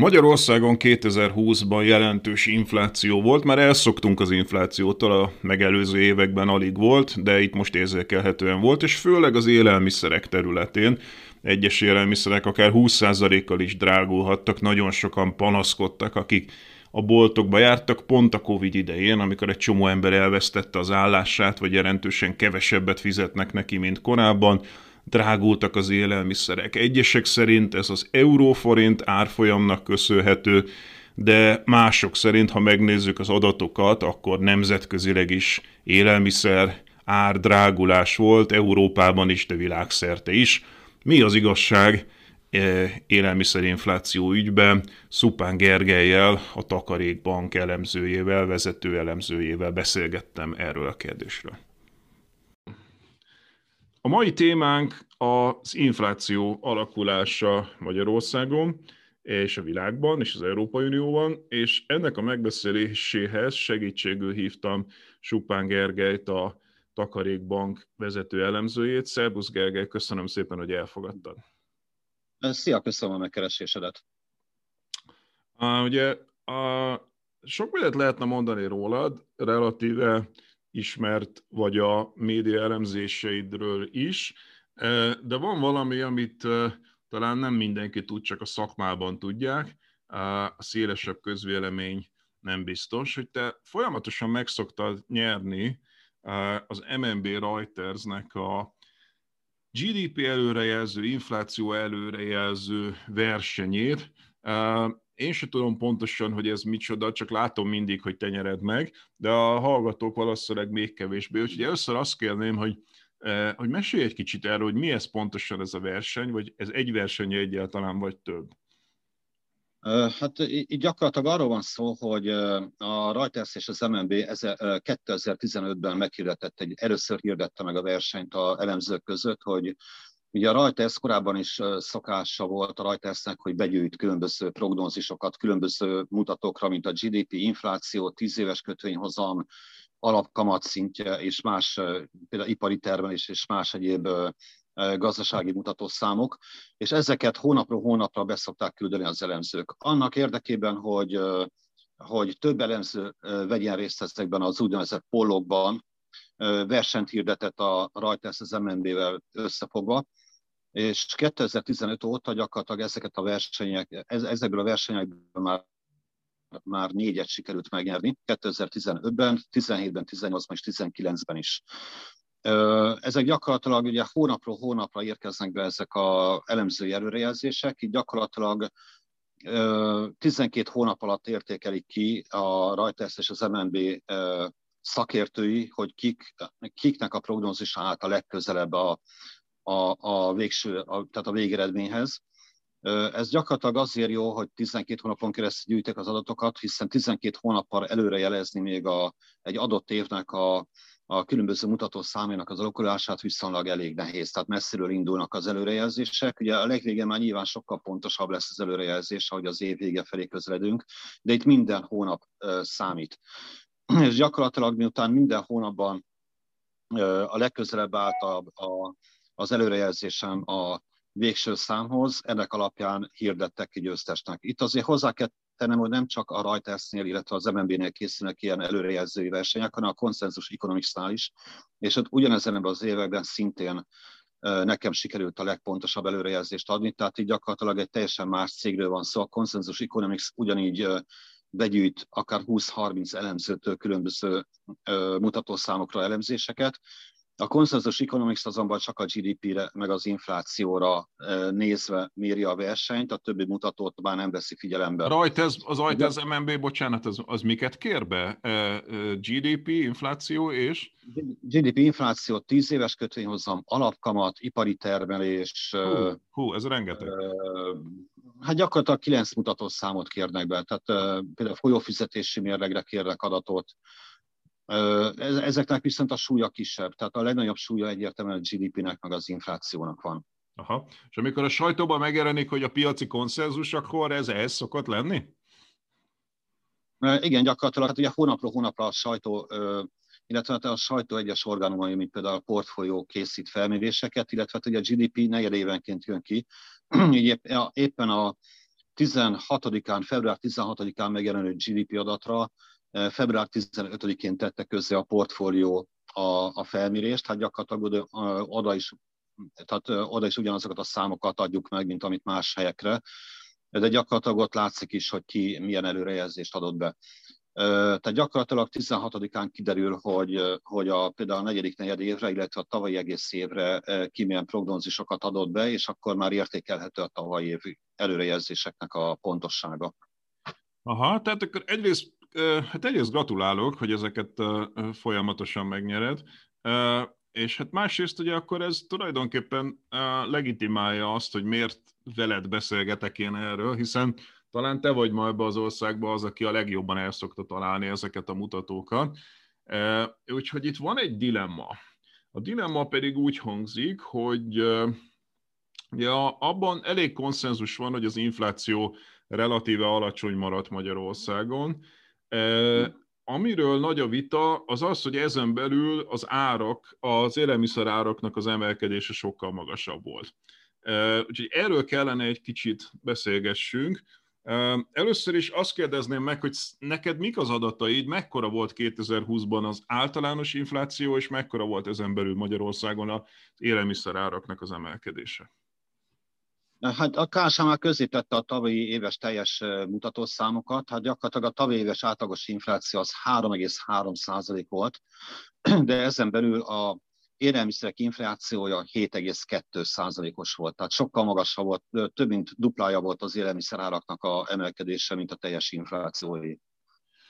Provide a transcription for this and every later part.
Magyarországon 2020-ban jelentős infláció volt, már elszoktunk az inflációtól, a megelőző években alig volt, de itt most érzékelhetően volt, és főleg az élelmiszerek területén. Egyes élelmiszerek akár 20%-kal is drágulhattak, nagyon sokan panaszkodtak, akik a boltokba jártak pont a Covid idején, amikor egy csomó ember elvesztette az állását, vagy jelentősen kevesebbet fizetnek neki, mint korábban, drágultak az élelmiszerek. Egyesek szerint ez az euróforint árfolyamnak köszönhető, de mások szerint, ha megnézzük az adatokat, akkor nemzetközileg is élelmiszer árdrágulás volt, Európában is, de világszerte is. Mi az igazság e, élelmiszerinfláció ügyben? Szupán Gergelyel, a Takarékbank elemzőjével, vezető elemzőjével beszélgettem erről a kérdésről. A mai témánk az infláció alakulása Magyarországon és a világban és az Európai Unióban, és ennek a megbeszéléséhez segítségül hívtam Supán Gergelyt, a Takarékbank vezető elemzőjét. Szerbusz Gergely, köszönöm szépen, hogy elfogadtad. Szia, köszönöm a megkeresésedet. Uh, ugye uh, sok mindent lehetne mondani rólad, relatíve ismert vagy a média elemzéseidről is, de van valami, amit talán nem mindenki tud, csak a szakmában tudják, a szélesebb közvélemény nem biztos, hogy te folyamatosan megszoktad nyerni az MNB Reutersnek a GDP előrejelző, infláció előrejelző versenyét, én sem tudom pontosan, hogy ez micsoda, csak látom mindig, hogy te nyered meg, de a hallgatók valószínűleg még kevésbé. Úgyhogy először azt kérném, hogy, eh, hogy mesélj egy kicsit erről, hogy mi ez pontosan ez a verseny, vagy ez egy verseny egyáltalán, vagy több. Hát így gyakorlatilag arról van szó, hogy a Reuters és az MNB 2015-ben meghirdetett, egy, először hirdette meg a versenyt a elemzők között, hogy Ugye a Reuters korábban is szokása volt a Reutersnek, hogy begyűjt különböző prognózisokat, különböző mutatókra, mint a GDP, infláció, 10 éves kötvényhozam, alapkamat szintje és más, például ipari termelés és más egyéb gazdasági mutatószámok, és ezeket hónapról hónapra beszokták küldeni az elemzők. Annak érdekében, hogy, hogy több elemző vegyen részt ezekben az úgynevezett pollokban, versenyt hirdetett a Reuters az MNB-vel összefogva, és 2015 óta gyakorlatilag ezeket a versenyek, ezekből a versenyekből már már négyet sikerült megnyerni, 2015-ben, 17-ben, 18-ban és 19-ben is. Ezek gyakorlatilag ugye hónapról hónapra érkeznek be ezek a elemzői előrejelzések, így gyakorlatilag 12 hónap alatt értékelik ki a Reuters és az MNB szakértői, hogy kik, kiknek a prognózisa állt a legközelebb a, a, a végső, a, tehát a végeredményhez. Ez gyakorlatilag azért jó, hogy 12 hónapon keresztül gyűjtek az adatokat, hiszen 12 hónappal előre jelezni még a, egy adott évnek a, a különböző mutató számának az alakulását viszonylag elég nehéz, tehát messziről indulnak az előrejelzések. Ugye a legvégén már nyilván sokkal pontosabb lesz az előrejelzés, ahogy az év vége felé közeledünk, de itt minden hónap számít. És gyakorlatilag miután minden hónapban a legközelebb állt a, a az előrejelzésem a végső számhoz, ennek alapján hirdettek ki győztesnek. Itt azért hozzá kell tennem, hogy nem csak a Reutersnél, illetve az MNB-nél készülnek ilyen előrejelzői versenyek, hanem a konszenzus Economicsnál is, és ott ugyanezen az években szintén nekem sikerült a legpontosabb előrejelzést adni, tehát így gyakorlatilag egy teljesen más cégről van szó. A Consensus Economics ugyanígy begyűjt akár 20-30 elemzőtől különböző mutatószámokra elemzéseket, a Consensus Economics azonban csak a GDP-re, meg az inflációra nézve méri a versenyt, a többi mutatót már nem veszi figyelembe. Reuters, az Reuters MNB, bocsánat, az, az miket kér be? GDP, infláció és? GDP, infláció, 10 éves kötvényhozzam, alapkamat, ipari termelés. Hú, hú ez rengeteg. Hát gyakorlatilag 9 mutatószámot kérnek be, tehát például folyófizetési mérlegre kérnek adatot, Ezeknek viszont a súlya kisebb, tehát a legnagyobb súlya egyértelműen a GDP-nek, meg az inflációnak van. Aha. És amikor a sajtóban megjelenik, hogy a piaci konszenzus, akkor ez ez szokott lenni? Igen, gyakorlatilag hát ugye hónapról hónapra a sajtó, illetve hát a sajtó egyes orgánumai, mint például a portfólió készít felméréseket, illetve hát ugye a GDP negyed évenként jön ki. Így éppen a 16-án, február 16-án megjelenő GDP adatra Február 15-én tette közzé a portfólió a, a felmérést, hát gyakorlatilag oda is, tehát oda is ugyanazokat a számokat adjuk meg, mint amit más helyekre, de gyakorlatilag ott látszik is, hogy ki milyen előrejelzést adott be. Tehát gyakorlatilag 16-án kiderül, hogy, hogy a, például a negyedik negyed évre, illetve a tavalyi egész évre ki milyen prognózisokat adott be, és akkor már értékelhető a tavalyi év előrejelzéseknek a pontossága. Aha, tehát akkor egyrészt hát egyrészt gratulálok, hogy ezeket folyamatosan megnyered, és hát másrészt ugye akkor ez tulajdonképpen legitimálja azt, hogy miért veled beszélgetek én erről, hiszen talán te vagy ma ebbe az országba az, aki a legjobban el szokta találni ezeket a mutatókat. Úgyhogy itt van egy dilemma. A dilemma pedig úgy hangzik, hogy ja, abban elég konszenzus van, hogy az infláció relatíve alacsony maradt Magyarországon, Amiről nagy a vita, az az, hogy ezen belül az árak, az élelmiszer áraknak az emelkedése sokkal magasabb volt. Úgyhogy erről kellene egy kicsit beszélgessünk. Először is azt kérdezném meg, hogy neked mik az adataid, mekkora volt 2020-ban az általános infláció, és mekkora volt ezen belül Magyarországon az élelmiszer áraknak az emelkedése? Hát a KSH már tette a tavalyi éves teljes mutatószámokat, hát gyakorlatilag a tavalyi éves átlagos infláció az 3,3 százalék volt, de ezen belül a élelmiszerek inflációja 7,2 százalékos volt, tehát sokkal magasabb volt, több mint duplája volt az élelmiszeráraknak a emelkedése, mint a teljes inflációi.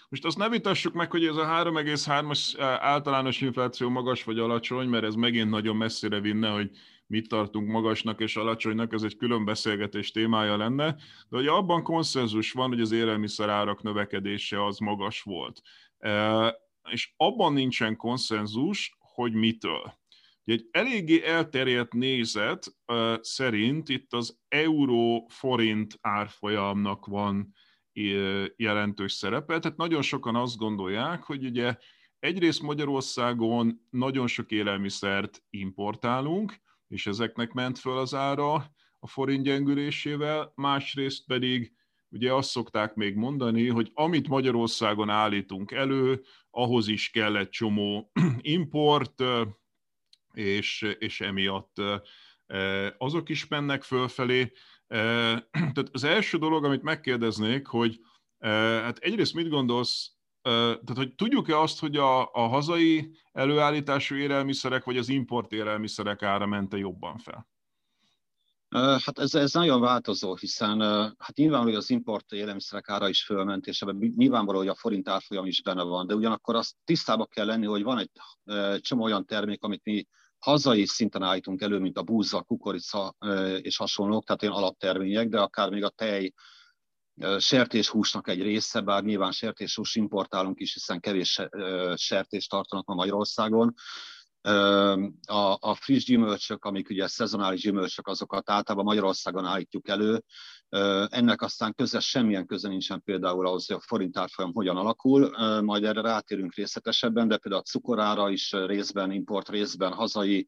Most azt ne vitassuk meg, hogy ez a 3,3-as általános infláció magas vagy alacsony, mert ez megint nagyon messzire vinne, hogy mit tartunk magasnak és alacsonynak, ez egy külön beszélgetés témája lenne, de hogy abban konszenzus van, hogy az élelmiszerárak növekedése az magas volt. E, és abban nincsen konszenzus, hogy mitől. Egy eléggé elterjedt nézet e, szerint itt az euró-forint árfolyamnak van e, jelentős szerepe, tehát nagyon sokan azt gondolják, hogy ugye egyrészt Magyarországon nagyon sok élelmiszert importálunk, és ezeknek ment föl az ára a forint gyengülésével, másrészt pedig ugye azt szokták még mondani, hogy amit Magyarországon állítunk elő, ahhoz is kell egy csomó import, és, és emiatt azok is mennek fölfelé. Tehát az első dolog, amit megkérdeznék, hogy hát egyrészt mit gondolsz tehát hogy tudjuk-e azt, hogy a, a hazai előállítású élelmiszerek vagy az import élelmiszerek ára mente jobban fel? Hát ez, ez nagyon változó, hiszen hát nyilvánvaló, hogy az import élelmiszerek ára is fölment, és ebben nyilvánvaló, hogy a forint árfolyam is benne van, de ugyanakkor azt tisztába kell lenni, hogy van egy csomó olyan termék, amit mi hazai szinten állítunk elő, mint a búza, kukorica és hasonlók, tehát olyan alaptermények, de akár még a tej, sertéshúsnak egy része, bár nyilván sertéshús importálunk is, hiszen kevés sertést tartanak ma Magyarországon. A, a friss gyümölcsök, amik ugye szezonális gyümölcsök, azokat általában Magyarországon állítjuk elő. Ennek aztán köze semmilyen köze nincsen például ahhoz, hogy a forint árfolyam hogyan alakul. Majd erre rátérünk részletesebben, de például a cukorára is részben import, részben hazai,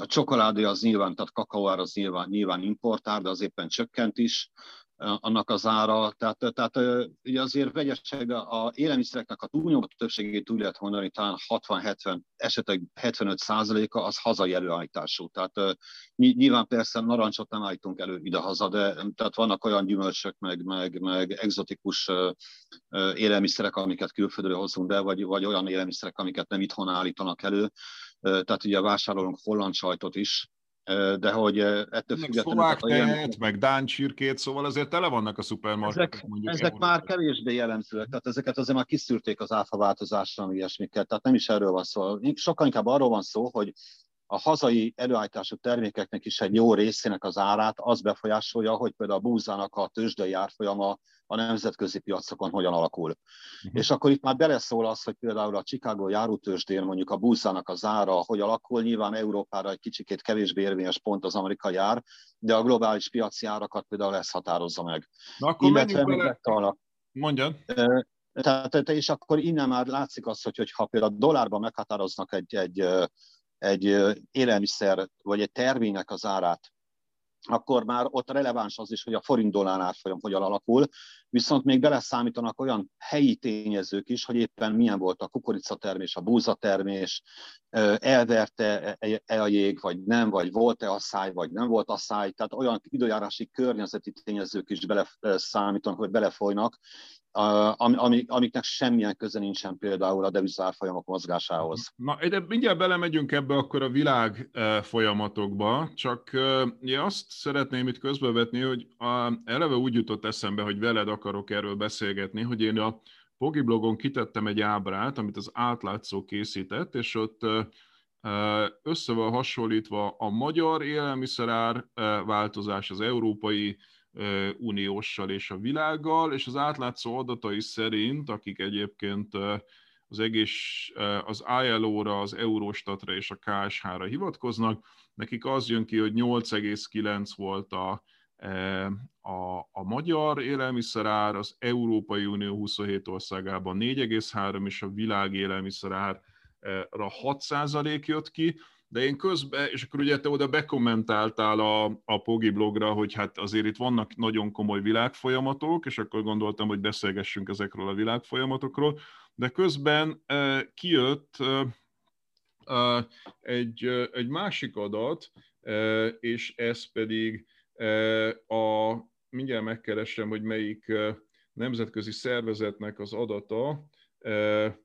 a csokoládé az nyilván, tehát kakaóár az nyilván, nyilván importár, de az éppen csökkent is annak az ára. Tehát, tehát ugye azért vegyesség, a élelmiszereknek a túlnyomó többségét úgy lehet mondani, talán 60-70, esetleg 75 százaléka az hazai előállítású. Tehát nyilván persze narancsot nem állítunk elő ide-haza, de tehát vannak olyan gyümölcsök, meg, meg, meg exotikus élelmiszerek, amiket külföldről hozunk be, vagy, vagy olyan élelmiszerek, amiket nem itthon állítanak elő. Tehát ugye vásárolunk holland sajtot is, de hogy ettől függetlenül... Szlovák tejet, meg dán csirkét, szóval azért tele vannak a szupermarketek. Ezek, mondjuk ezek már kevésbé jellemzőek, tehát ezeket azért már kiszűrték az áfa változásra, ilyesmiket, tehát nem is erről van szó. Sokkal inkább arról van szó, hogy a hazai előállítású termékeknek is egy jó részének az árát az befolyásolja, hogy például a búzának a tőzsdei árfolyama a nemzetközi piacokon hogyan alakul. Uh-huh. És akkor itt már beleszól az, hogy például a Chicago járótőzsdén mondjuk a búzának az ára hogy alakul, nyilván Európára egy kicsikét kevésbé érvényes pont az amerikai ár, de a globális piaci árakat például ez határozza meg. Na akkor Illetve bele... Mondjad. Tehát, és akkor innen már látszik az, hogy ha például dollárban meghatároznak egy, egy egy élelmiszer vagy egy termének az árát, akkor már ott releváns az is, hogy a forint dollár árfolyam hogyan alakul, viszont még beleszámítanak olyan helyi tényezők is, hogy éppen milyen volt a kukoricatermés, a búzatermés, elverte-e a jég, vagy nem, vagy volt-e asszály, vagy nem volt asszály, tehát olyan időjárási környezeti tényezők is beleszámítanak, vagy belefolynak, amiknek semmilyen köze nincsen például a devizárfolyamok mozgásához. Na, de mindjárt belemegyünk ebbe akkor a világ folyamatokba, csak én azt szeretném itt közbevetni, hogy eleve úgy jutott eszembe, hogy veled akarok erről beszélgetni, hogy én a Pogi blogon kitettem egy ábrát, amit az átlátszó készített, és ott össze van hasonlítva a magyar élelmiszerár változás, az európai unióssal és a világgal, és az átlátszó adatai szerint, akik egyébként az egész, az ILO-ra, az Eurostatra és a KSH-ra hivatkoznak, nekik az jön ki, hogy 8,9 volt a, a, a magyar élelmiszerár, az Európai Unió 27 országában 4,3, és a világ élelmiszerárra 6% jött ki, de én közben, és akkor ugye te oda bekommentáltál a, a Pogi blogra, hogy hát azért itt vannak nagyon komoly világfolyamatok, és akkor gondoltam, hogy beszélgessünk ezekről a világfolyamatokról, de közben e, kijött e, e, egy, egy másik adat, e, és ez pedig e, a, mindjárt megkeresem, hogy melyik nemzetközi szervezetnek az adata, e,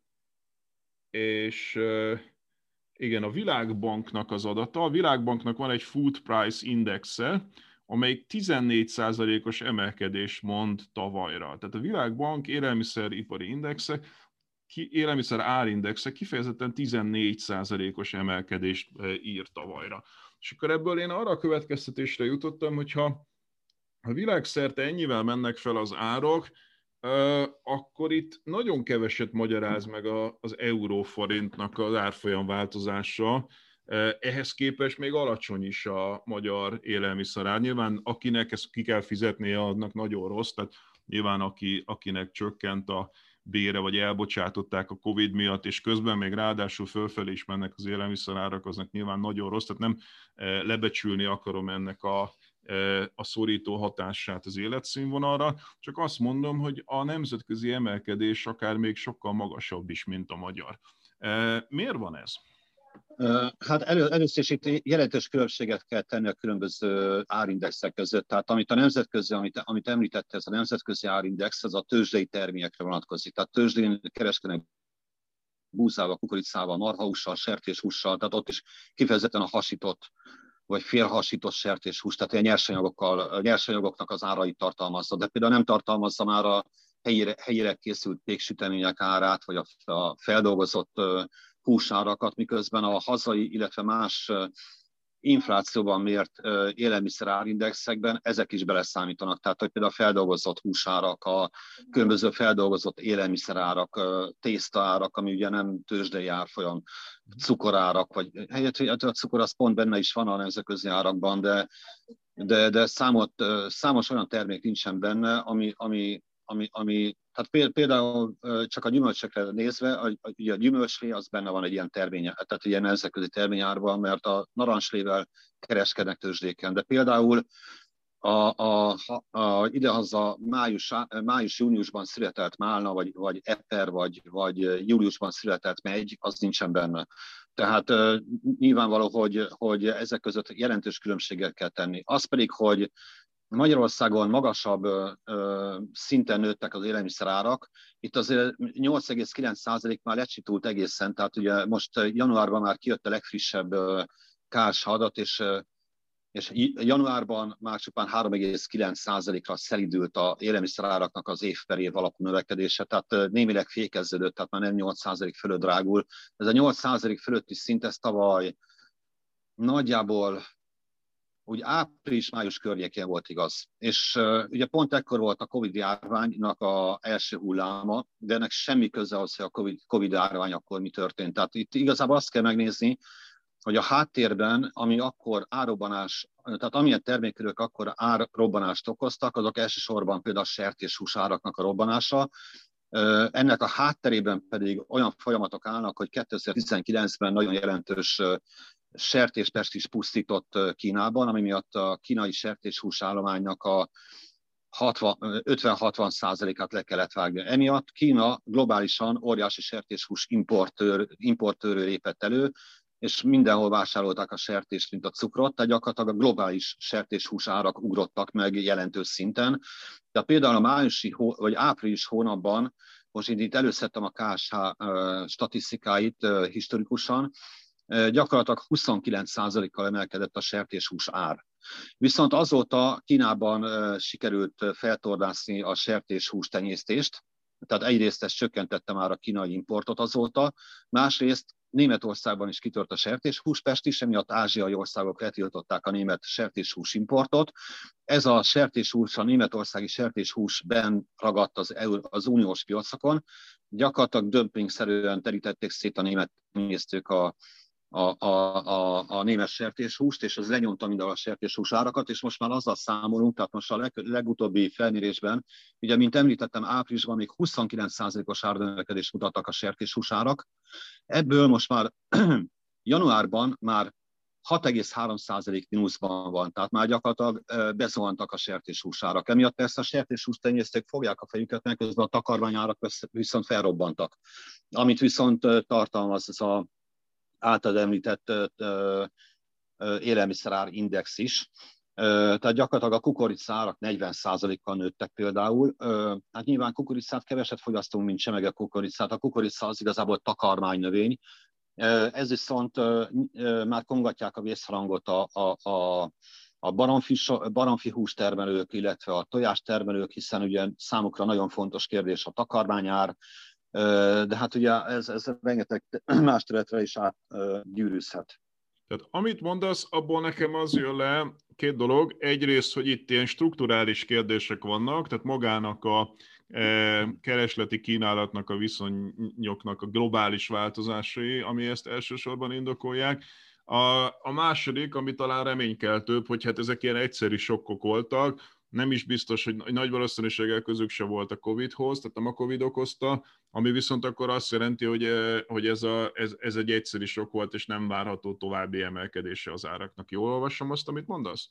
és igen, a Világbanknak az adata. A Világbanknak van egy Food Price Indexe, amelyik 14%-os emelkedés mond tavalyra. Tehát a Világbank élelmiszeripari indexe, élelmiszer árindexe kifejezetten 14%-os emelkedést e, ír tavalyra. És akkor ebből én arra a következtetésre jutottam, hogyha ha világszerte ennyivel mennek fel az árak, akkor itt nagyon keveset magyaráz meg az euróforintnak az árfolyam változása. Ehhez képest még alacsony is a magyar élelmiszerár. Nyilván akinek ezt ki kell fizetnie, annak nagyon rossz, tehát nyilván aki, akinek csökkent a bére, vagy elbocsátották a Covid miatt, és közben még ráadásul fölfelé is mennek az élelmiszerárak, aznak nyilván nagyon rossz, tehát nem lebecsülni akarom ennek a a szorító hatását az életszínvonalra, csak azt mondom, hogy a nemzetközi emelkedés akár még sokkal magasabb is, mint a magyar. Miért van ez? Hát elő, először is itt jelentős különbséget kell tenni a különböző árindexek között. Tehát amit a nemzetközi, amit, amit említette, ez a nemzetközi árindex, az a tőzsdei termékekre vonatkozik. Tehát tőzsdén kereskednek búzával, kukoricával, marhahússal, sertéshússal, tehát ott is kifejezetten a hasított vagy félhasított sertéshús, tehát ilyen nyersanyagokkal, a nyersanyagoknak az árait tartalmazza, de például nem tartalmazza már a helyére, helyére készült péksütemények árát, vagy a, a feldolgozott húsárakat, miközben a hazai, illetve más inflációban mért élelmiszerárindexekben ezek is beleszámítanak. Tehát, hogy például a feldolgozott húsárak, a különböző feldolgozott élelmiszerárak, tésztaárak, ami ugye nem tőzsdei árfolyam, cukorárak, vagy helyett, hát a cukor az pont benne is van a nemzetközi árakban, de, de, de számot, számos olyan termék nincsen benne, ami, ami, ami, ami tehát például csak a gyümölcsökre nézve, a, a, a gyümölcslé az benne van egy ilyen termény, tehát ilyen nemzetközi terményárban, mert a narancslével kereskednek tőzsdéken. De például a, a, a, idehaza május, május-júniusban született Málna, vagy, vagy Eper, vagy, vagy júliusban született megy, az nincsen benne. Tehát uh, nyilvánvaló, hogy, hogy ezek között jelentős különbséget kell tenni. Az pedig, hogy Magyarországon magasabb ö, szinten nőttek az élelmiszerárak. Itt azért 8,9% már lecsitult egészen, tehát ugye most januárban már kijött a legfrissebb KSH adat, és és januárban már csupán 3,9%-ra szelidült a élelmiszeráraknak az év per év alapú növekedése, tehát némileg fékeződött, tehát már nem 8% fölött drágul. Ez a 8% fölötti szint, ez tavaly nagyjából úgy április-május környékén volt igaz. És uh, ugye pont ekkor volt a Covid járványnak a első hulláma, de ennek semmi köze az, hogy a Covid, COVID járvány akkor mi történt. Tehát itt igazából azt kell megnézni, hogy a háttérben, ami akkor árobbanás, tehát amilyen termékörök akkor árrobbanást okoztak, azok elsősorban például a sertéshús áraknak a robbanása, ennek a hátterében pedig olyan folyamatok állnak, hogy 2019-ben nagyon jelentős sertéspest is pusztított Kínában, ami miatt a kínai sertéshús állománynak a 50-60 százalékát le kellett vágni. Emiatt Kína globálisan óriási sertéshús importőr, importőrő lépett elő, és mindenhol vásárolták a sertést, mint a cukrot, tehát gyakorlatilag a globális sertéshús árak ugrottak meg jelentős szinten. De például a májusi vagy április hónapban, most én itt előszedtem a KSH statisztikáit historikusan, gyakorlatilag 29%-kal emelkedett a sertéshús ár. Viszont azóta Kínában sikerült feltordászni a sertéshús tenyésztést, tehát egyrészt ez csökkentette már a kínai importot azóta, másrészt Németországban is kitört a sertéshúspest is, emiatt ázsiai országok letiltották a német sertéshús importot. Ez a sertéshús, a németországi sertéshús ben ragadt az, az uniós piacokon. Gyakorlatilag dömpingszerűen terítették szét a német tenyésztők a, a, a, a, a német sertéshúst, és az lenyomta minden a sertéshús árakat, és most már azzal számolunk, tehát most a leg, legutóbbi felmérésben, ugye, mint említettem, áprilisban még 29%-os árnövekedést mutattak a sertéshús árak, ebből most már januárban már 6,3% mínuszban van, tehát már gyakorlatilag bezuhantak a sertéshúsárak. Emiatt persze a sertéshús tenyésztők fogják a fejüket, mert közben a takarmányárak viszont felrobbantak. Amit viszont tartalmaz ez a által említett élelmiszerár index is. Tehát gyakorlatilag a kukorica árak 40%-kal nőttek például. Hát nyilván kukoricát keveset fogyasztunk, mint semege kukoricát. A kukorica az igazából takarmánynövény. Ez viszont már kongatják a vészharangot a, a, a a baromfi, baromfi hústermelők, illetve a tojástermelők, hiszen ugye számukra nagyon fontos kérdés a takarmányár, de hát ugye ez, ez rengeteg más területre is átgyűrűzhet. Tehát amit mondasz, abból nekem az jön le két dolog. Egyrészt, hogy itt ilyen strukturális kérdések vannak, tehát magának a e, keresleti kínálatnak a viszonyoknak a globális változásai, ami ezt elsősorban indokolják. A, a második, ami talán reménykeltőbb, hogy hát ezek ilyen egyszerű sokkok voltak, nem is biztos, hogy nagy valószínűséggel közük se volt a Covid-hoz, tehát nem a Covid okozta, ami viszont akkor azt jelenti, hogy, eh, hogy ez, a, ez, ez egy egyszerű sok volt, és nem várható további emelkedése az áraknak. Jól olvasom azt, amit mondasz?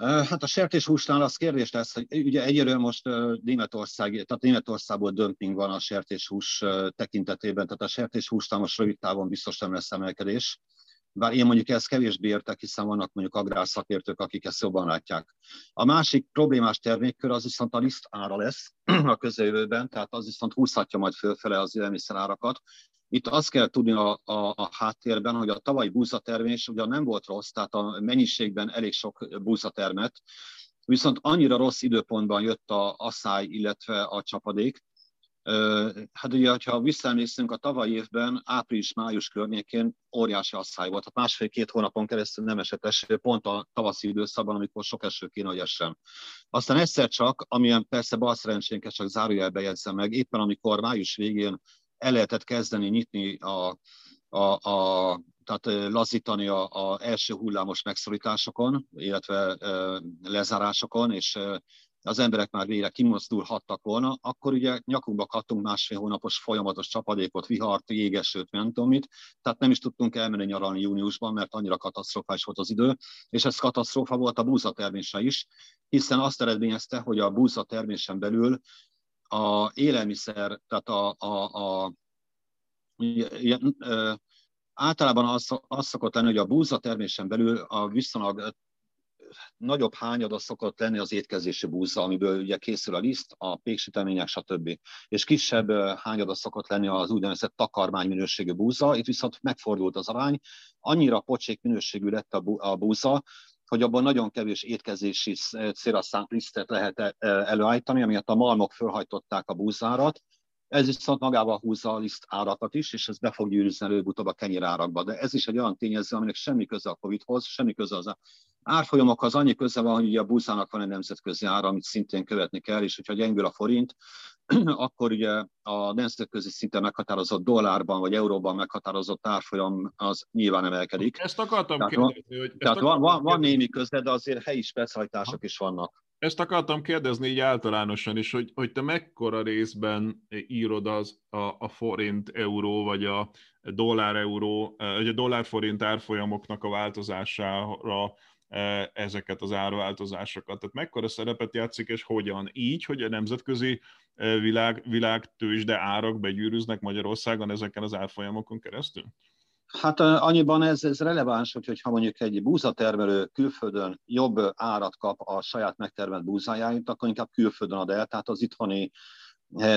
Hát a sertéshúsnál az kérdés lesz, hogy ugye egyelőre most Németország, tehát Németországból dömping van a sertéshús tekintetében, tehát a sertéshúsnál most rövid távon biztos nem lesz emelkedés bár én mondjuk ezt kevésbé értek, hiszen vannak mondjuk agrárszakértők, akik ezt jobban látják. A másik problémás termékkör az viszont a liszt ára lesz a közeljövőben, tehát az viszont húzhatja majd fölfele az élelmiszerárakat. Itt azt kell tudni a, a, a háttérben, hogy a tavalyi búzatermés ugyan nem volt rossz, tehát a mennyiségben elég sok búza termet, viszont annyira rossz időpontban jött a asszály, illetve a csapadék, Hát ugye, ha visszaemlékszünk, a tavalyi évben, április-május környékén óriási asszály volt. Tehát másfél-két hónapon keresztül nem esett eső, pont a tavaszi időszakban, amikor sok eső kéne, hogy essen. Aztán egyszer csak, amilyen persze bal szerencsénket csak zárójelbe jegyzem meg, éppen amikor május végén el lehetett kezdeni nyitni a, a, a tehát lazítani a, a első hullámos megszorításokon, illetve lezárásokon, és az emberek már végre kimozdulhattak volna, akkor ugye nyakunkba kaptunk másfél hónapos folyamatos csapadékot, vihart, jégesőt, nem tudom mit, tehát nem is tudtunk elmenni nyaralni júniusban, mert annyira katasztrofális volt az idő, és ez katasztrófa volt a búzatermése is, hiszen azt eredményezte, hogy a búzatermésen belül a élelmiszer, tehát a, a, a általában az, az szokott lenni, hogy a búza termésen belül a viszonylag nagyobb hányada szokott lenni az étkezési búza, amiből ugye készül a liszt, a péksütemények, stb. És kisebb hányada szokott lenni az úgynevezett takarmány minőségű búza, itt viszont megfordult az arány, annyira pocsék minőségű lett a búza, hogy abban nagyon kevés étkezési célra szánt lisztet lehet előállítani, amiatt a malmok fölhajtották a búzárat, ez viszont magával húzza a liszt árakat is, és ez be fog gyűrűzni előbb-utóbb a kenyérárakba. De ez is egy olyan tényező, aminek semmi köze a Covid-hoz, semmi köze az árfolyamokhoz, annyi köze van, hogy ugye a búzának van egy nemzetközi ára, amit szintén követni kell, és hogyha gyengül a forint, akkor ugye a nemzetközi szinten meghatározott dollárban vagy euróban meghatározott árfolyam az nyilván emelkedik. Ezt akartam tehát kérdezni. Van, hogy tehát van, van, van némi köze, de azért helyi specialitások is vannak. Ezt akartam kérdezni így általánosan is, hogy, hogy te mekkora részben írod az a, a forint-euró, vagy a dollár-euró, vagy a dollár-forint árfolyamoknak a változására ezeket az árváltozásokat. Tehát mekkora szerepet játszik, és hogyan? Így, hogy a nemzetközi világ, világtősde árak begyűrűznek Magyarországon ezeken az árfolyamokon keresztül? Hát annyiban ez, ez releváns, hogy, ha mondjuk egy búzatermelő külföldön jobb árat kap a saját megtermelt búzájáért, akkor inkább külföldön ad el, tehát az itthoni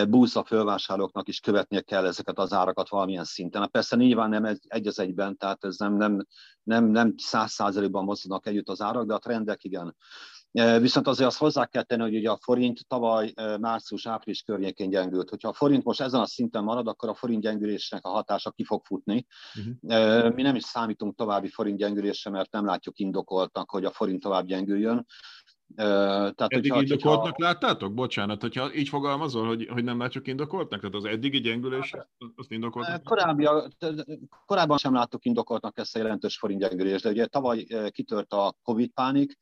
búza fölvásárlóknak is követnie kell ezeket az árakat valamilyen szinten. Hát persze nyilván nem egy, egy az egyben, tehát ez nem, nem, nem, nem száz százalékban mozognak együtt az árak, de a trendek igen. Viszont azért azt hozzá kell tenni, hogy ugye a forint tavaly március-április környékén gyengült. Hogyha a forint most ezen a szinten marad, akkor a forint gyengülésnek a hatása ki fog futni. Uh-huh. Mi nem is számítunk további forint gyengülésre, mert nem látjuk indokoltnak, hogy a forint tovább gyengüljön. Tehát, eddig hogyha, indokoltnak hogyha... láttátok? Bocsánat, hogyha így fogalmazol, hogy, hogy nem látjuk indokoltnak? Tehát az eddigi gyengülés, azt indokoltnak? Korábbi, korábban sem láttuk indokoltnak ezt a jelentős forint gyengülést, de ugye tavaly kitört a Covid pánik,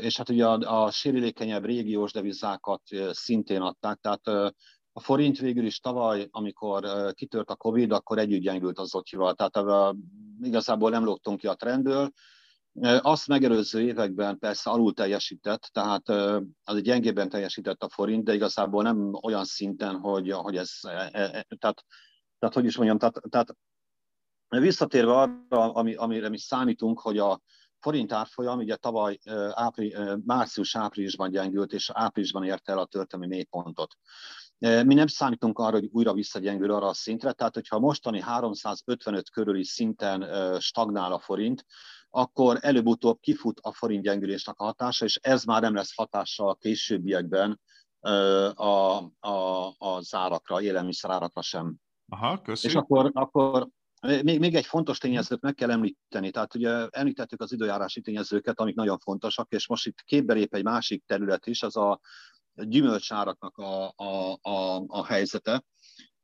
és hát ugye a, a sérülékenyebb régiós devizákat szintén adták, tehát a forint végül is tavaly, amikor kitört a Covid, akkor együtt gyengült az zotyival, tehát igazából nem lógtunk ki a trendből, azt megelőző években persze alul teljesített, tehát az gyengében teljesített a forint, de igazából nem olyan szinten, hogy, hogy ez, e, e, e, tehát, tehát hogy is mondjam, tehát, tehát visszatérve arra, ami, amire mi számítunk, hogy a forint árfolyam ugye tavaly ápri, március-áprilisban gyengült, és áprilisban érte el a történelmi mélypontot. Mi nem számítunk arra, hogy újra visszagyengül arra a szintre, tehát hogyha mostani 355 körüli szinten stagnál a forint, akkor előbb-utóbb kifut a forint gyengülésnek a hatása, és ez már nem lesz hatással a későbbiekben a, a, a zárakra, élelmiszerárakra sem. Aha, köszönöm. És akkor, akkor még, még egy fontos tényezőt meg kell említeni, tehát ugye említettük az időjárási tényezőket, amik nagyon fontosak, és most itt képbe lép egy másik terület is, az a gyümölcsáraknak a, a, a, a helyzete.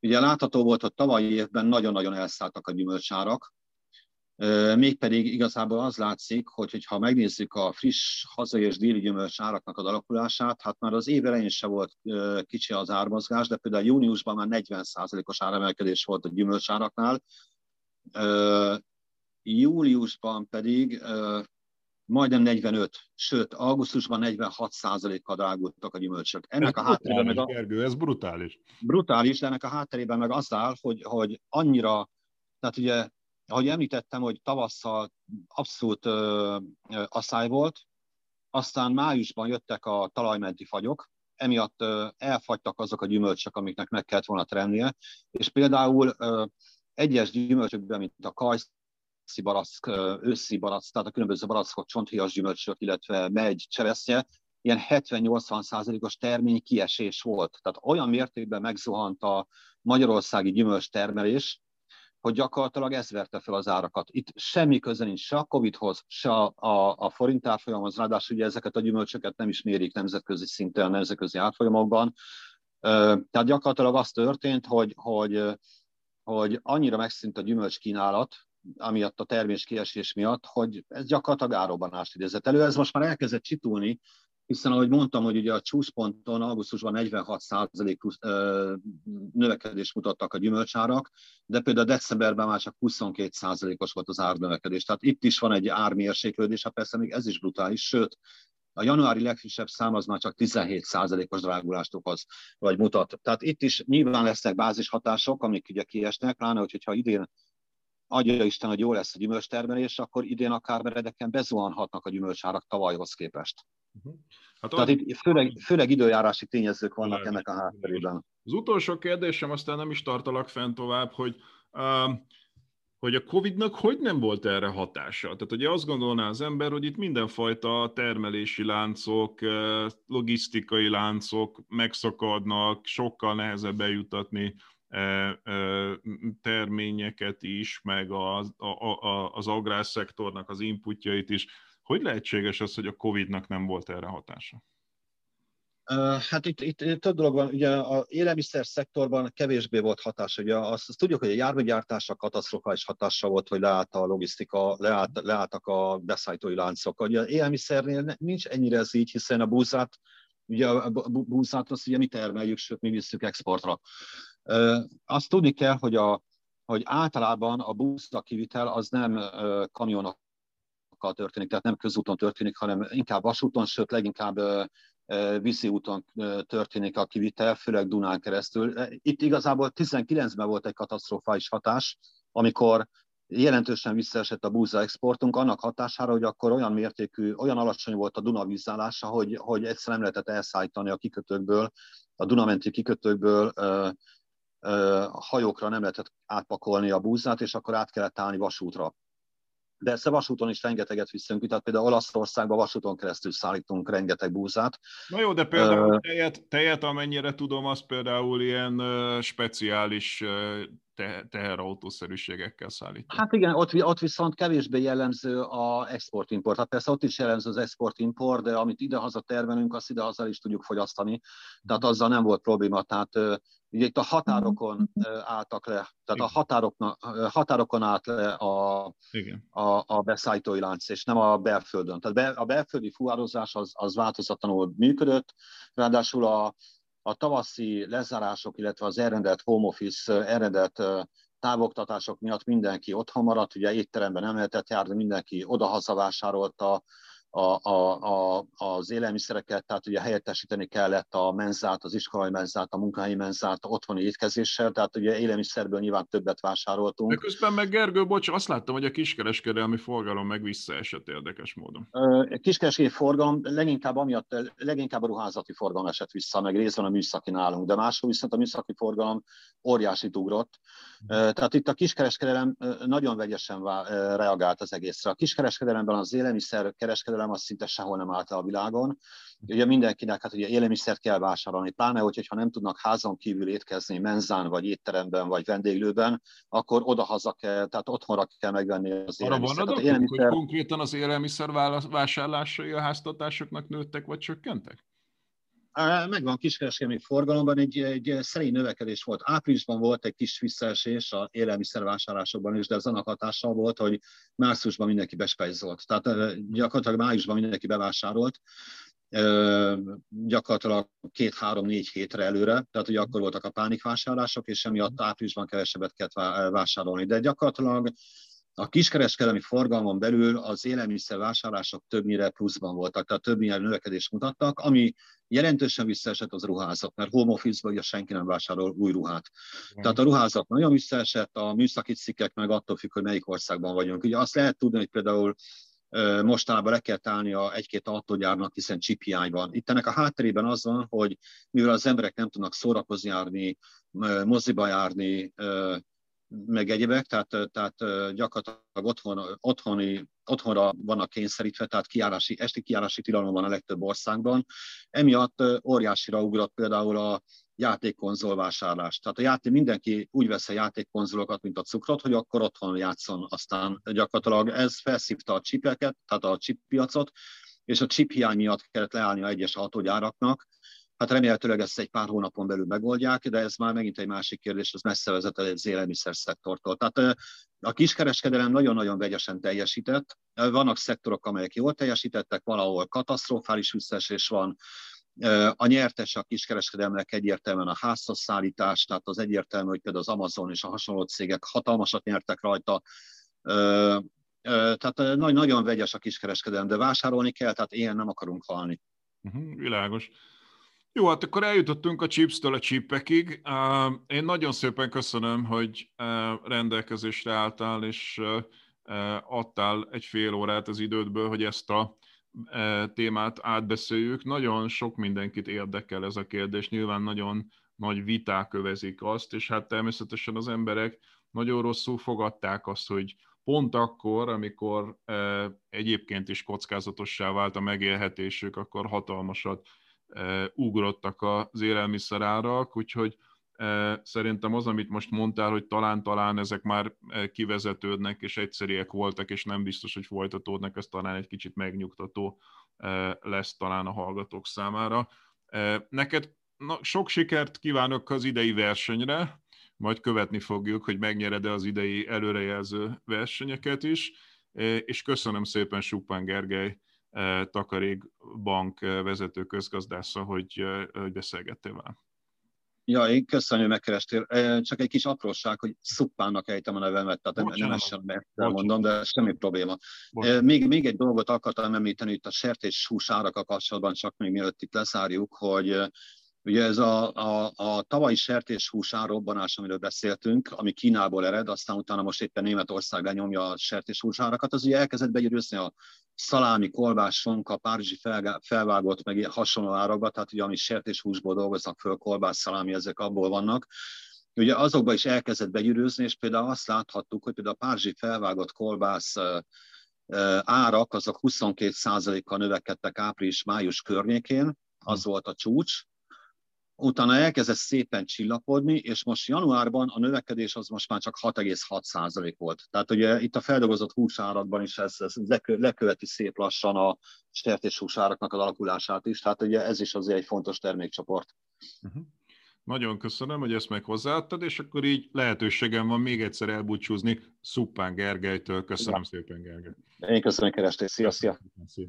Ugye látható volt, hogy tavalyi évben nagyon-nagyon elszálltak a gyümölcsárak, Mégpedig igazából az látszik, hogy ha megnézzük a friss hazai és déli gyümölcs áraknak az alakulását, hát már az év elején se volt kicsi az ármozgás, de például júniusban már 40%-os áremelkedés volt a gyümölcsáraknál, júliusban pedig majdnem 45, sőt, augusztusban 46%-kal drágultak a gyümölcsök. Ennek ez a hátterében meg a... Gergő, ez brutális. Brutális, de ennek a hátterében meg az áll, hogy, hogy annyira, tehát ugye ahogy említettem, hogy tavasszal abszolút ö, ö, asszály volt, aztán májusban jöttek a talajmenti fagyok, emiatt ö, elfagytak azok a gyümölcsök, amiknek meg kellett volna trennie, és például ö, egyes gyümölcsökben, mint a kajszi barack, őszi barack, tehát a különböző barackok, csonthias gyümölcsök, illetve megy, cseresznye, ilyen 70-80 százalékos termény kiesés volt. Tehát olyan mértékben megzuhant a magyarországi gyümölcs termelés, hogy gyakorlatilag ez verte fel az árakat. Itt semmi köze nincs se a Covid-hoz, se a, a, a forint árfolyamhoz, ráadásul ugye ezeket a gyümölcsöket nem is mérik nemzetközi szinten, nemzetközi árfolyamokban. Tehát gyakorlatilag az történt, hogy, hogy, hogy annyira megszűnt a gyümölcs kínálat, amiatt a termés kiesés miatt, hogy ez gyakorlatilag áróbanást idézett elő. Ez most már elkezdett csitulni, hiszen ahogy mondtam, hogy ugye a csúszponton augusztusban 46 plusz, ö, növekedést mutattak a gyümölcsárak, de például decemberben már csak 22 os volt az árnövekedés. Tehát itt is van egy ármérséklődés, hát persze még ez is brutális, sőt, a januári legfrissebb szám az már csak 17%-os drágulást okoz, vagy mutat. Tehát itt is nyilván lesznek bázis hatások, amik ugye kiesnek, pláne, hogyha idén adja Isten, hogy jó lesz a gyümölcstermelés, akkor idén akár meredeken bezuhanhatnak a gyümölcsárak tavalyhoz képest. Uh-huh. Hát Tehát itt főleg, főleg időjárási tényezők vannak ennek a hátterében. Az utolsó kérdésem, aztán nem is tartalak fent tovább, hogy uh, hogy a Covid-nak hogy nem volt erre hatása? Tehát ugye azt gondolná az ember, hogy itt mindenfajta termelési láncok, logisztikai láncok megszakadnak, sokkal nehezebb eljutatni terményeket is, meg az, a, a, az agrárszektornak az inputjait is. Hogy lehetséges az, hogy a Covid-nak nem volt erre hatása? Hát itt, itt több dolog van, ugye a élelmiszer szektorban kevésbé volt hatás, ugye azt, azt tudjuk, hogy a járványgyártásra katasztrofális hatása volt, hogy leállt a logisztika, leállt, leálltak a beszállítói láncok. Ugye az élelmiszernél nincs ennyire ez így, hiszen a búzát, ugye a búzát azt ugye mi termeljük, sőt mi visszük exportra. Azt tudni kell, hogy, a, hogy általában a búza kivitel az nem kamionok történik, tehát nem közúton történik, hanem inkább vasúton, sőt leginkább vízi úton történik a kivitel, főleg Dunán keresztül. Itt igazából 19-ben volt egy katasztrofális hatás, amikor jelentősen visszaesett a búza exportunk, annak hatására, hogy akkor olyan mértékű, olyan alacsony volt a Duna vízállása, hogy, hogy egyszer nem lehetett elszállítani a kikötőkből, a Dunamenti kikötőkből ö, ö, hajókra nem lehetett átpakolni a búzát, és akkor át kellett állni vasútra. De ezt a vasúton is rengeteget viszünk, tehát például Olaszországban vasúton keresztül szállítunk rengeteg búzát. Na jó, de például uh, tejet, tejet, amennyire tudom, az például ilyen speciális te, teherautószerűségekkel szállítjuk. Hát igen, ott, ott viszont kevésbé jellemző a export-import. Hát persze ott is jellemző az export-import, de amit idehaza termelünk, azt idehaza is tudjuk fogyasztani. Tehát azzal nem volt probléma. Tehát ugye itt a határokon álltak le, tehát a határokon, határokon állt le a, a, a beszállítói lánc, és nem a belföldön. Tehát be, a belföldi fuározás az, az változatlanul működött, ráadásul a, a tavaszi lezárások, illetve az elrendelt home office, elrendelt távoktatások miatt mindenki otthon maradt, ugye étteremben nem lehetett járni, mindenki oda-haza vásárolta a, a, a, az élelmiszereket, tehát ugye helyettesíteni kellett a menzát, az iskolai menzát, a munkahelyi menzát otthoni étkezéssel, tehát ugye élelmiszerből nyilván többet vásároltunk. De közben meg Gergő, bocs, azt láttam, hogy a kiskereskedelmi forgalom meg visszaesett érdekes módon. A kiskereskedelmi forgalom leginkább amiatt, leginkább a ruházati forgalom esett vissza, meg részben a műszaki nálunk, de máshol viszont a műszaki forgalom óriási ugrott. Tehát itt a kiskereskedelem nagyon vegyesen reagált az egészre. A kiskereskedelemben az élelmiszer kereskedelem az szinte sehol nem állt a világon. Ugye mindenkinek hát ugye élelmiszert kell vásárolni, pláne, hogy, hogyha nem tudnak házon kívül étkezni menzán, vagy étteremben, vagy vendéglőben, akkor oda-haza kell, tehát otthonra kell megvenni az élelmiszert. Arra van adatok, élelmiszer... hogy konkrétan az élelmiszer vásárlásai a háztatásoknak nőttek, vagy csökkentek? Megvan kiskereskedelmi forgalomban, egy, egy szerény növekedés volt. Áprilisban volt egy kis visszaesés a élelmiszervásárlásokban is, de ez annak hatással volt, hogy márciusban mindenki bespejzolt. Tehát gyakorlatilag májusban mindenki bevásárolt, gyakorlatilag két-három-négy hétre előre, tehát ugye akkor voltak a pánikvásárlások, és emiatt áprilisban kevesebbet kellett vásárolni. De gyakorlatilag a kiskereskedelmi forgalmon belül az élelmiszer vásárlások többnyire pluszban voltak, tehát többnyire növekedést mutattak, ami jelentősen visszaesett az ruházat, mert home office ugye senki nem vásárol új ruhát. Mm. Tehát a ruházat nagyon visszaesett, a műszaki cikkek meg attól függ, hogy melyik országban vagyunk. Ugye azt lehet tudni, hogy például mostanában le kell állni a egy-két autógyárnak, hiszen csiphiány van. Itt ennek a hátterében az van, hogy mivel az emberek nem tudnak szórakozni járni, moziba járni, meg egyebek, tehát, tehát gyakorlatilag otthon, otthoni, otthonra vannak kényszerítve, tehát kiárási, esti kiárási tilalom van a legtöbb országban. Emiatt óriásira ugrott például a játékkonzol vásárlás. Tehát a játék, mindenki úgy vesz a játékkonzolokat, mint a cukrot, hogy akkor otthon játszon. Aztán gyakorlatilag ez felszívta a csipeket, tehát a chip piacot, és a chip hiány miatt kellett leállni a egyes autógyáraknak, Hát remélhetőleg ezt egy pár hónapon belül megoldják, de ez már megint egy másik kérdés, az messze vezet az élelmiszer szektortól. Tehát a kiskereskedelem nagyon-nagyon vegyesen teljesített. Vannak szektorok, amelyek jól teljesítettek, valahol katasztrofális visszaesés van, a nyertes a kiskereskedelmnek egyértelműen a házhoz szállítás, tehát az egyértelmű, hogy például az Amazon és a hasonló cégek hatalmasat nyertek rajta, tehát nagyon vegyes a kiskereskedelem, de vásárolni kell, tehát ilyen nem akarunk halni. Uh-huh, világos. Jó, hát akkor eljutottunk a chipstől a chipekig. Én nagyon szépen köszönöm, hogy rendelkezésre álltál, és adtál egy fél órát az idődből, hogy ezt a témát átbeszéljük. Nagyon sok mindenkit érdekel ez a kérdés, nyilván nagyon nagy viták övezik azt, és hát természetesen az emberek nagyon rosszul fogadták azt, hogy pont akkor, amikor egyébként is kockázatossá vált a megélhetésük, akkor hatalmasat ugrottak az élelmiszerárak, úgyhogy szerintem az, amit most mondtál, hogy talán-talán ezek már kivezetődnek, és egyszeriek voltak, és nem biztos, hogy folytatódnak, ez talán egy kicsit megnyugtató lesz talán a hallgatók számára. Neked na, sok sikert kívánok az idei versenyre, majd követni fogjuk, hogy megnyered-e az idei előrejelző versenyeket is, és köszönöm szépen Supán Gergely Takarékbank vezető közgazdásza, hogy, hogy beszélgettél velem. Ja, én köszönöm, hogy megkerestél. Csak egy kis apróság, hogy szuppának ejtem a nevemet, tehát Bocsánat. nem ezt sem elmondom, de semmi probléma. Még, még egy dolgot akartam említeni itt a sertés hús árakkal kapcsolatban, csak még mielőtt itt lezárjuk, hogy Ugye ez a, a, a tavalyi sertéshús árrobbanás, amiről beszéltünk, ami Kínából ered, aztán utána most éppen Németország lenyomja a sertéshús árakat, az ugye elkezdett begyűrűzni a szalámi, kolbás, sonka, párizsi felvágott, meg hasonló árakba, tehát ugye ami sertéshúsból dolgoznak föl, kolbász, szalámi, ezek abból vannak. Ugye azokba is elkezdett begyűrűzni, és például azt láthattuk, hogy például a párizsi felvágott kolbász árak, azok 22%-kal növekedtek április-május környékén, az volt a csúcs, utána elkezdett szépen csillapodni, és most januárban a növekedés az most már csak 6,6% volt. Tehát ugye itt a feldolgozott húsárakban is ez, ez leköveti szép lassan a sertéshúsáraknak az alakulását is, tehát ugye ez is azért egy fontos termékcsoport. Uh-huh. Nagyon köszönöm, hogy ezt meg hozzáadtad, és akkor így lehetőségem van még egyszer elbúcsúzni Szuppán Gergelytől. Köszönöm ja. szépen, Gergely. Én köszönöm, kerestél. Szia, szia. szia.